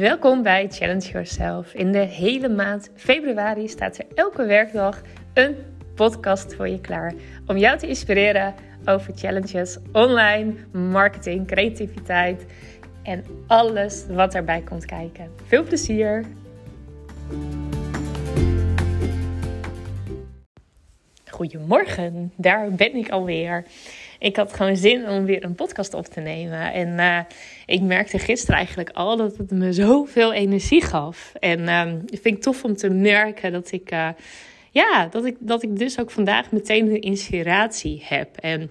Welkom bij Challenge Yourself. In de hele maand februari staat er elke werkdag een podcast voor je klaar om jou te inspireren over challenges, online, marketing, creativiteit en alles wat erbij komt kijken. Veel plezier! Goedemorgen, daar ben ik alweer. Ik had gewoon zin om weer een podcast op te nemen. En uh, ik merkte gisteren eigenlijk al dat het me zoveel energie gaf. En uh, ik vind het tof om te merken dat ik, uh, ja, dat ik, dat ik dus ook vandaag meteen een inspiratie heb. En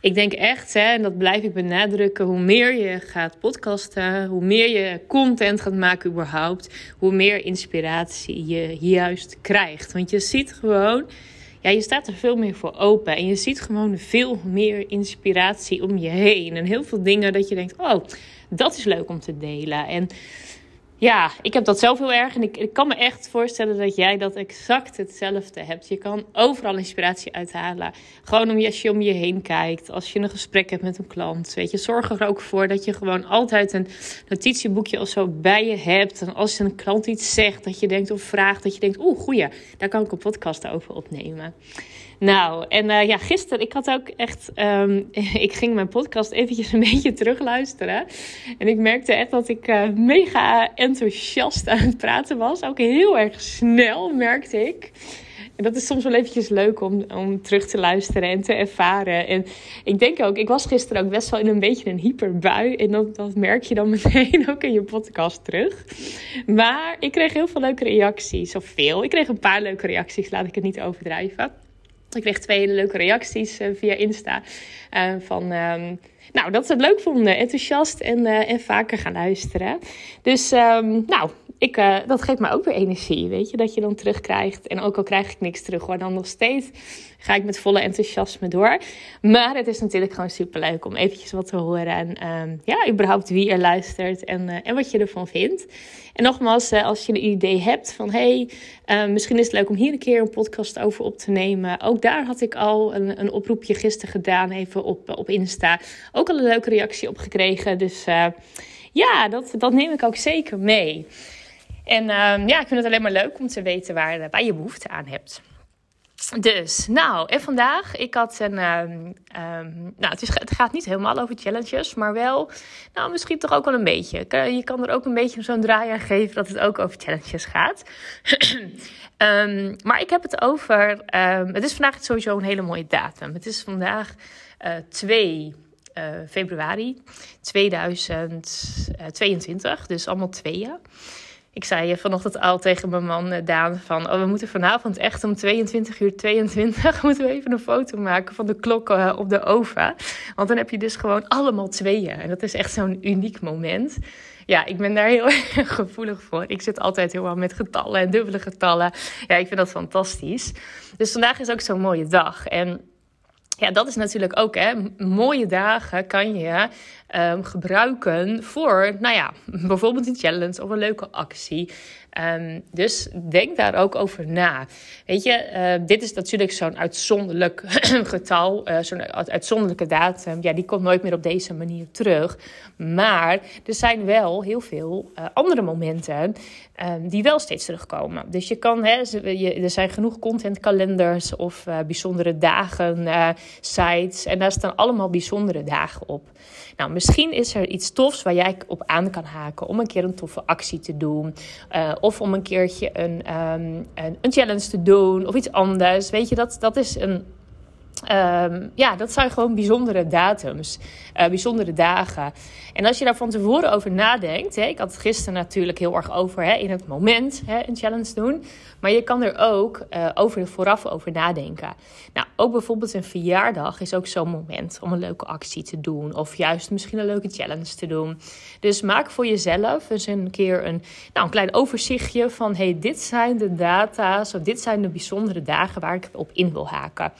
ik denk echt, hè, en dat blijf ik benadrukken, hoe meer je gaat podcasten, hoe meer je content gaat maken überhaupt, hoe meer inspiratie je juist krijgt. Want je ziet gewoon, ja, je staat er veel meer voor open en je ziet gewoon veel meer inspiratie om je heen. En heel veel dingen dat je denkt, oh, dat is leuk om te delen. En ja, ik heb dat zelf heel erg. En ik, ik kan me echt voorstellen dat jij dat exact hetzelfde hebt. Je kan overal inspiratie uithalen. Gewoon om, als je om je heen kijkt. Als je een gesprek hebt met een klant. Weet je, zorg er ook voor dat je gewoon altijd een notitieboekje of zo bij je hebt. En als een klant iets zegt, dat je denkt of vraagt, dat je denkt: oeh, goeie, daar kan ik een podcast over opnemen. Nou, en uh, ja, gisteren, ik had ook echt, um, ik ging mijn podcast eventjes een beetje terugluisteren. En ik merkte echt dat ik uh, mega enthousiast aan het praten was. Ook heel erg snel, merkte ik. En dat is soms wel eventjes leuk om, om terug te luisteren en te ervaren. En ik denk ook, ik was gisteren ook best wel in een beetje een hyperbui. En dat, dat merk je dan meteen ook in je podcast terug. Maar ik kreeg heel veel leuke reacties. Of veel. Ik kreeg een paar leuke reacties, laat ik het niet overdrijven. Ik kreeg twee leuke reacties uh, via Insta. Uh, van, um, nou, dat ze het leuk vonden, enthousiast en, uh, en vaker gaan luisteren. Dus, um, nou, ik, dat geeft me ook weer energie, weet je, dat je dan terugkrijgt. En ook al krijg ik niks terug hoor, dan nog steeds ga ik met volle enthousiasme door. Maar het is natuurlijk gewoon super leuk om eventjes wat te horen. En um, ja, überhaupt wie er luistert en, en wat je ervan vindt. En nogmaals, als je een idee hebt van hey, uh, misschien is het leuk om hier een keer een podcast over op te nemen. Ook daar had ik al een, een oproepje gisteren gedaan, even op, op Insta. Ook al een leuke reactie op gekregen. Dus uh, ja, dat, dat neem ik ook zeker mee. En uh, ja, ik vind het alleen maar leuk om te weten waar, waar je behoefte aan hebt. Dus, nou, en vandaag, ik had een, um, um, nou, het, is, het, gaat niet helemaal over challenges, maar wel, nou, misschien toch ook wel een beetje. Je kan er ook een beetje zo'n draai aan geven dat het ook over challenges gaat. maar ik heb het over, het is vandaag sowieso een hele mooie datum. Het is vandaag uh, 2 uh, februari 2022, dus allemaal tweeën. Ik zei vanochtend al tegen mijn man Daan van... Oh, we moeten vanavond echt om 22 uur 22... moeten we even een foto maken van de klokken op de oven. Want dan heb je dus gewoon allemaal tweeën. En dat is echt zo'n uniek moment. Ja, ik ben daar heel erg gevoelig voor. Ik zit altijd heel met getallen en dubbele getallen. Ja, ik vind dat fantastisch. Dus vandaag is ook zo'n mooie dag. En ja, dat is natuurlijk ook, hè. Mooie dagen kan je um, gebruiken voor, nou ja, bijvoorbeeld een challenge of een leuke actie. Um, dus denk daar ook over na. Weet je, uh, dit is natuurlijk zo'n uitzonderlijk getal, uh, zo'n uitzonderlijke datum. Ja, die komt nooit meer op deze manier terug. Maar er zijn wel heel veel uh, andere momenten die wel steeds terugkomen. Dus je kan, hè, er zijn genoeg contentkalenders of bijzondere dagen, sites. En daar staan allemaal bijzondere dagen op. Nou, misschien is er iets tofs waar jij op aan kan haken om een keer een toffe actie te doen. Uh, of om een keertje een, um, een, een, challenge te doen of iets anders. Weet je, dat, dat is een Um, ja, dat zijn gewoon bijzondere datums, uh, bijzondere dagen. En als je daar van tevoren over nadenkt, hè, ik had het gisteren natuurlijk heel erg over hè, in het moment hè, een challenge doen, maar je kan er ook uh, over vooraf over nadenken. Nou, ook bijvoorbeeld een verjaardag is ook zo'n moment om een leuke actie te doen, of juist misschien een leuke challenge te doen. Dus maak voor jezelf eens een keer een, nou, een klein overzichtje van: hey, dit zijn de data's, of dit zijn de bijzondere dagen waar ik op in wil haken.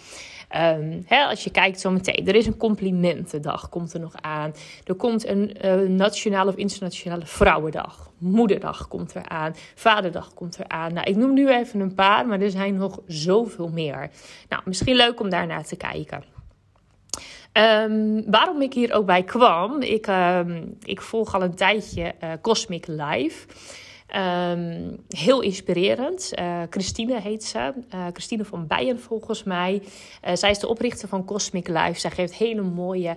Um, hè, als je kijkt zo meteen, er is een complimentendag, komt er nog aan. Er komt een uh, nationale of internationale vrouwendag. Moederdag komt er aan. Vaderdag komt er aan. Nou, ik noem nu even een paar, maar er zijn nog zoveel meer. Nou, misschien leuk om daar naar te kijken. Um, waarom ik hier ook bij kwam, ik, um, ik volg al een tijdje uh, Cosmic Live. Um, heel inspirerend. Uh, Christine heet ze. Uh, Christine van Bijen volgens mij. Uh, zij is de oprichter van Cosmic Life. Zij geeft hele mooie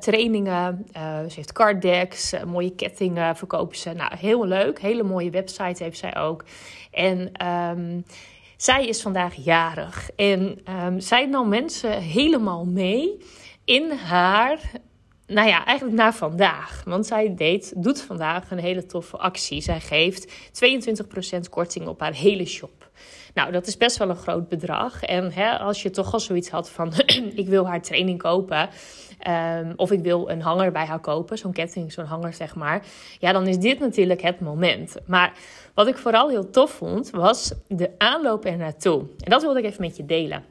trainingen. ze heeft card decks, mooie kettingen verkopen ze. Nou, heel leuk. Hele mooie website heeft zij ook. En um, zij is vandaag jarig. En um, zij nam mensen helemaal mee in haar nou ja, eigenlijk naar vandaag. Want zij deed, doet vandaag een hele toffe actie. Zij geeft 22% korting op haar hele shop. Nou, dat is best wel een groot bedrag. En hè, als je toch al zoiets had van: ik wil haar training kopen. Um, of ik wil een hanger bij haar kopen, zo'n ketting, zo'n hanger zeg maar. Ja, dan is dit natuurlijk het moment. Maar wat ik vooral heel tof vond, was de aanloop er naartoe. En dat wilde ik even met je delen.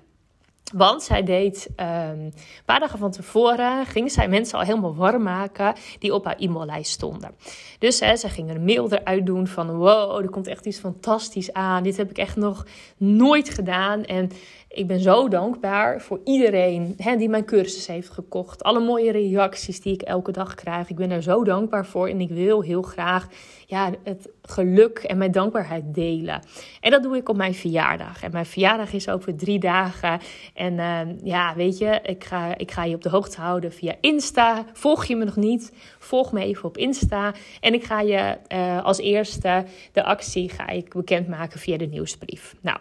Want zij deed um, een paar dagen van tevoren, ging zij mensen al helemaal warm maken die op haar e-maillijst stonden. Dus hè, ze gingen een mail eruit doen van wow, er komt echt iets fantastisch aan. Dit heb ik echt nog nooit gedaan. En ik ben zo dankbaar voor iedereen hè, die mijn cursus heeft gekocht. Alle mooie reacties die ik elke dag krijg. Ik ben er zo dankbaar voor en ik wil heel graag ja, het geluk en mijn dankbaarheid delen. En dat doe ik op mijn verjaardag. En mijn verjaardag is over drie dagen. En uh, ja, weet je, ik ga, ik ga je op de hoogte houden via Insta. Volg je me nog niet? Volg me even op Insta. En ik ga je uh, als eerste de actie ga ik bekendmaken via de nieuwsbrief. Nou.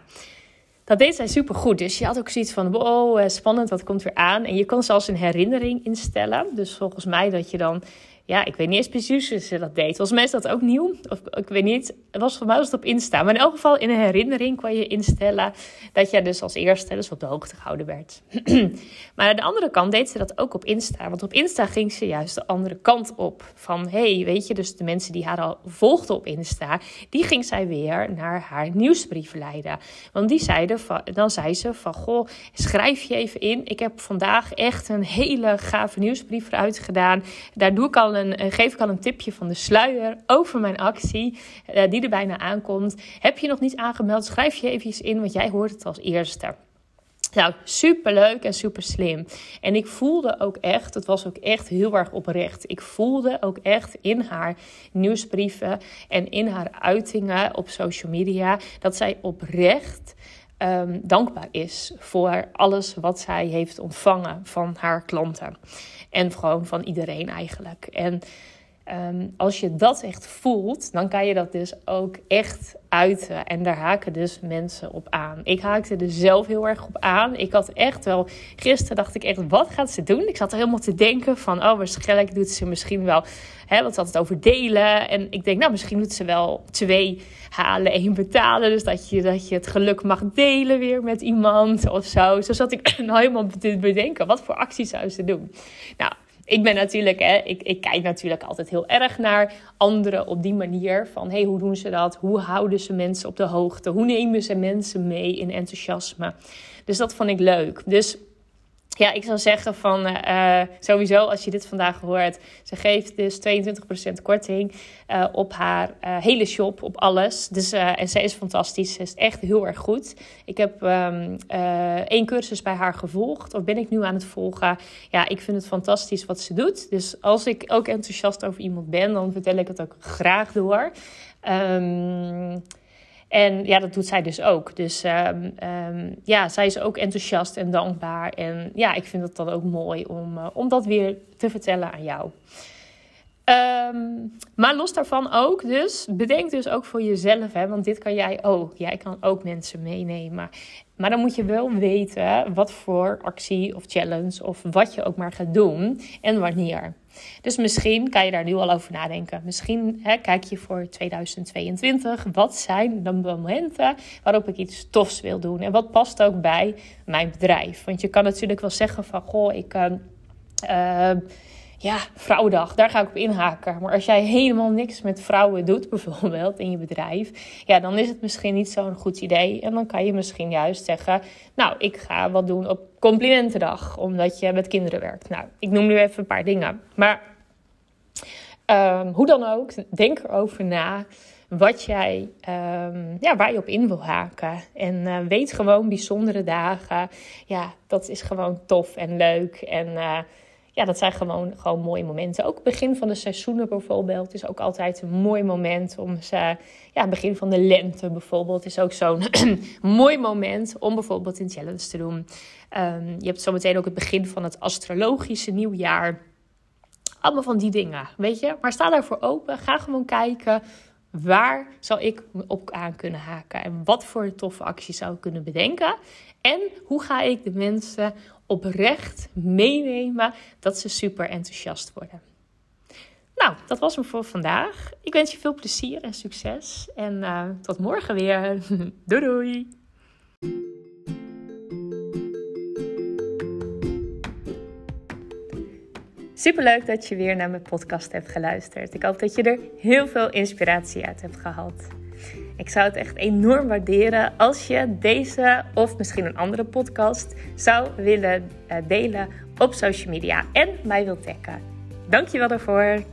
Dat deed zij super goed. Dus je had ook zoiets van: wow, eh, spannend, wat komt weer aan? En je kon zelfs een herinnering instellen. Dus volgens mij dat je dan ja, ik weet niet eens precies hoe ze dat deed. Volgens mij dat ook nieuw. Of ik weet niet. Het was voor mij was het op Insta. Maar in elk geval in een herinnering kon je instellen dat jij dus als eerste dus op de hoogte gehouden werd. maar aan de andere kant deed ze dat ook op Insta. Want op Insta ging ze juist de andere kant op. Van hey, weet je, dus de mensen die haar al volgden op Insta, die ging zij weer naar haar nieuwsbrief leiden. Want die zeiden van, dan zei ze van goh, schrijf je even in. Ik heb vandaag echt een hele gave nieuwsbrief eruit gedaan. Daar doe ik al een, eh, geef ik al een tipje van de sluier over mijn actie, uh, die er bijna aankomt. Heb je nog niet aangemeld? Schrijf je even in, want jij hoort het als eerste. Nou, super leuk en super slim. En ik voelde ook echt, het was ook echt heel erg oprecht. Ik voelde ook echt in haar nieuwsbrieven en in haar uitingen op social media dat zij oprecht um, dankbaar is voor alles wat zij heeft ontvangen van haar klanten. En gewoon van iedereen eigenlijk. En um, als je dat echt voelt, dan kan je dat dus ook echt uiten. En daar haken dus mensen op aan. Ik haakte er zelf heel erg op aan. Ik had echt wel, gisteren dacht ik echt, wat gaat ze doen? Ik zat er helemaal te denken van, oh waarschijnlijk doet ze misschien wel, hè, wat had het over delen. En ik denk, nou misschien doet ze wel twee halen, één betalen. Dus dat je, dat je het geluk mag delen weer met iemand of zo. Zo zat ik nou helemaal te bedenken, wat voor actie zou ze doen? Nou, ik ben natuurlijk, hè, ik, ik kijk natuurlijk altijd heel erg naar anderen op die manier. Van hey, hoe doen ze dat? Hoe houden ze mensen op de hoogte? Hoe nemen ze mensen mee in enthousiasme? Dus dat vond ik leuk. Dus ja, ik zou zeggen van uh, sowieso als je dit vandaag hoort. Ze geeft dus 22% korting uh, op haar hele shop, op alles. Dus, en zij is fantastisch. Ze is echt heel erg goed. Ik heb um, één cursus bij haar gevolgd. Of ben ik nu aan het volgen. Ja, ik vind het fantastisch wat ze doet. Dus als ik ook enthousiast over iemand ben, dan vertel ik het ook graag door. Um, en ja, dat doet zij dus ook. Dus um, um, ja, zij is ook enthousiast en dankbaar. En ja, ik vind het dan ook mooi om, uh, om dat weer te vertellen aan jou. Um, maar los daarvan ook, dus bedenk dus ook voor jezelf, hè, want dit kan jij ook. Jij kan ook mensen meenemen. Maar dan moet je wel weten wat voor actie of challenge of wat je ook maar gaat doen en wanneer. Dus misschien kan je daar nu al over nadenken. Misschien hè, kijk je voor 2022. Wat zijn de momenten waarop ik iets tofs wil doen? En wat past ook bij mijn bedrijf? Want je kan natuurlijk wel zeggen van... Goh, ik... Uh, uh, ja, vrouwendag, daar ga ik op inhaken. Maar als jij helemaal niks met vrouwen doet, bijvoorbeeld in je bedrijf, ja, dan is het misschien niet zo'n goed idee. En dan kan je misschien juist zeggen: Nou, ik ga wat doen op complimentendag, omdat je met kinderen werkt. Nou, ik noem nu even een paar dingen. Maar um, hoe dan ook, denk erover na wat jij, um, ja, waar je op in wil haken. En uh, weet gewoon bijzondere dagen. Ja, dat is gewoon tof en leuk. En uh, ja, dat zijn gewoon, gewoon mooie momenten. Ook begin van de seizoenen bijvoorbeeld is ook altijd een mooi moment om ze. Ja, begin van de lente bijvoorbeeld is ook zo'n mooi moment om bijvoorbeeld een challenge te doen. Um, je hebt zometeen ook het begin van het astrologische nieuwjaar. Allemaal van die dingen, weet je. Maar sta daarvoor open. Ga gewoon kijken. Waar zou ik op aan kunnen haken? En wat voor toffe acties zou ik kunnen bedenken? En hoe ga ik de mensen oprecht meenemen dat ze super enthousiast worden? Nou, dat was me voor vandaag. Ik wens je veel plezier en succes. En uh, tot morgen weer. doei doei! Superleuk dat je weer naar mijn podcast hebt geluisterd. Ik hoop dat je er heel veel inspiratie uit hebt gehad. Ik zou het echt enorm waarderen als je deze of misschien een andere podcast zou willen eh, delen op social media en mij wilt taggen. Dankjewel daarvoor.